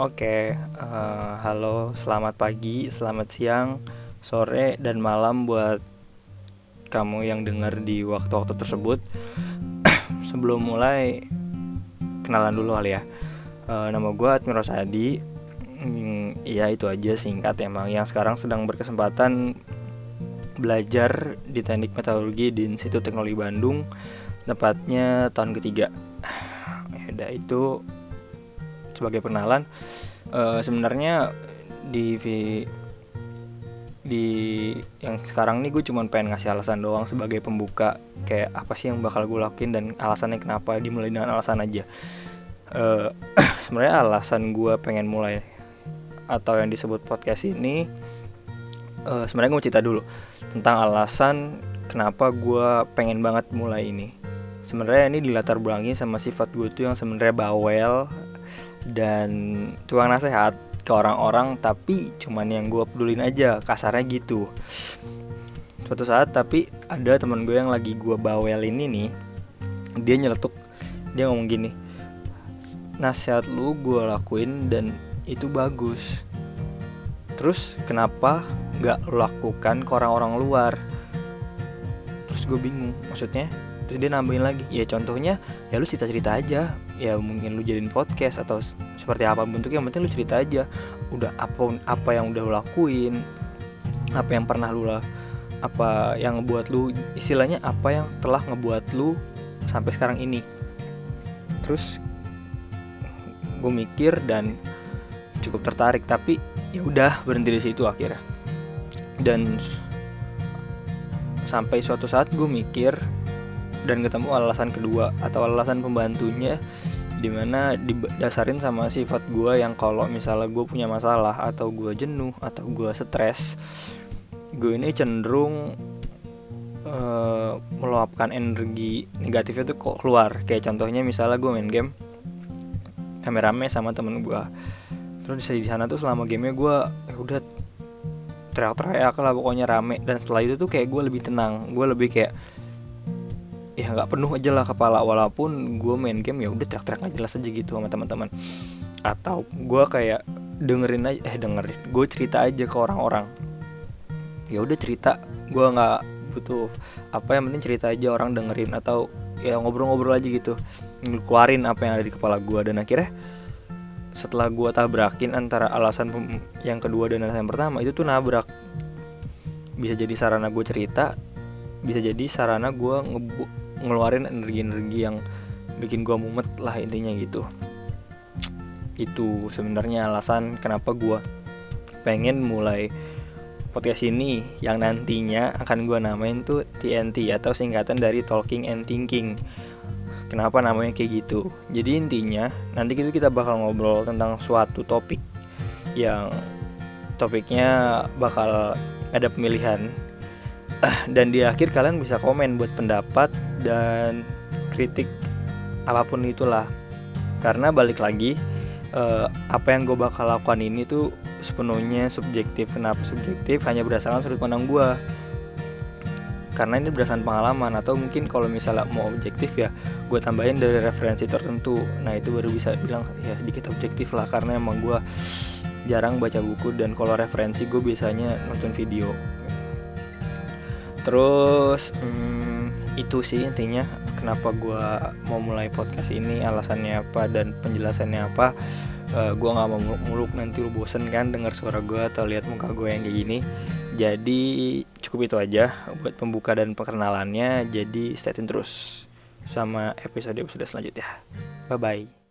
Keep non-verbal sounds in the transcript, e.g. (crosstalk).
Oke, uh, halo, selamat pagi, selamat siang, sore, dan malam buat kamu yang dengar di waktu-waktu tersebut. (coughs) Sebelum mulai, kenalan dulu kali ya. Uh, nama gue Admir Rosadi. Hmm, iya itu aja singkat emang. Yang sekarang sedang berkesempatan belajar di teknik metalurgi di Institut Teknologi Bandung, tepatnya tahun ketiga. (sighs) Ya itu sebagai pengenalan. Uh, sebenarnya di di yang sekarang nih gue cuma pengen ngasih alasan doang sebagai pembuka kayak apa sih yang bakal gue lakuin dan alasannya kenapa dimulai dengan alasan aja uh, (clears throat) sebenarnya alasan gue pengen mulai atau yang disebut podcast ini uh, sebenarnya gue mau cerita dulu tentang alasan kenapa gue pengen banget mulai ini sebenarnya ini dilatar belakangi sama sifat gue tuh yang sebenarnya bawel dan tukang nasihat ke orang-orang tapi cuman yang gue pedulin aja kasarnya gitu. Suatu saat tapi ada teman gue yang lagi gue bawel ini nih dia nyeletuk. Dia ngomong gini nasihat lu gue lakuin dan itu bagus. Terus kenapa nggak lakukan ke orang-orang luar? Terus gue bingung maksudnya terus dia nambahin lagi ya contohnya ya lu cerita cerita aja. Ya mungkin lu jadiin podcast atau seperti apa bentuknya yang penting lu cerita aja. Udah apa apa yang udah lu lakuin apa yang pernah lu lah apa yang ngebuat lu istilahnya apa yang telah ngebuat lu sampai sekarang ini. Terus gue mikir dan cukup tertarik tapi ya udah berhenti di situ akhirnya. Dan sampai suatu saat gue mikir dan ketemu alasan kedua atau alasan pembantunya di mana didasarin sama sifat gue yang kalau misalnya gue punya masalah atau gue jenuh atau gue stres gue ini cenderung uh, meluapkan energi negatif itu kok keluar. Kayak contohnya misalnya gue main game rame-rame sama temen gue terus di sana tuh selama gamenya gue eh, udah teriak-teriak lah pokoknya rame. Dan setelah itu tuh kayak gue lebih tenang gue lebih kayak ya nggak penuh aja lah kepala walaupun gue main game ya udah teriak-teriak nggak jelas aja gitu sama teman-teman. Atau gue kayak dengerin aja eh dengerin gue cerita aja ke orang-orang. Ya udah cerita gue nggak butuh apa yang penting cerita aja orang dengerin atau ya ngobrol-ngobrol aja gitu. Ngeluarin apa yang ada di kepala gue dan akhirnya setelah gue tabrakin antara alasan yang kedua dan alasan yang pertama itu tuh nabrak. Bisa jadi sarana gue cerita bisa jadi sarana gue ngeluarin energi-energi yang bikin gue mumet lah intinya gitu. Itu sebenarnya alasan kenapa gue pengen mulai podcast ini yang nantinya akan gue namain tuh TNT atau singkatan dari Talking and Thinking. Kenapa namanya kayak gitu? Jadi intinya nanti itu kita bakal ngobrol tentang suatu topik yang topiknya bakal ada pemilihan dan di akhir kalian bisa komen buat pendapat dan kritik apa pun itulah. Karena balik lagi uh, apa yang gue bakal lakukan ini tuh sepenuhnya subjektif. Kenapa subjektif? Hanya berdasarkan sudut pandang gue karena ini berdasarkan pengalaman atau mungkin kalau misalnya mau objektif ya gue tambahin dari referensi tertentu. Nah itu baru bisa bilang ya sedikit objektif lah. Karena emang gue jarang baca buku dan kalau referensi gue biasanya nonton video terus hmm, itu sih intinya kenapa gue mau mulai podcast ini alasannya apa dan penjelasannya apa. Uh, eh, gue nggak mau muluk nanti lu bosen kan dengar suara gue atau lihat muka gue yang kayak gini. Jadi cukup itu aja buat pembuka dan perkenalannya. Jadi stay tune terus sama episode episode selanjutnya. Bye bye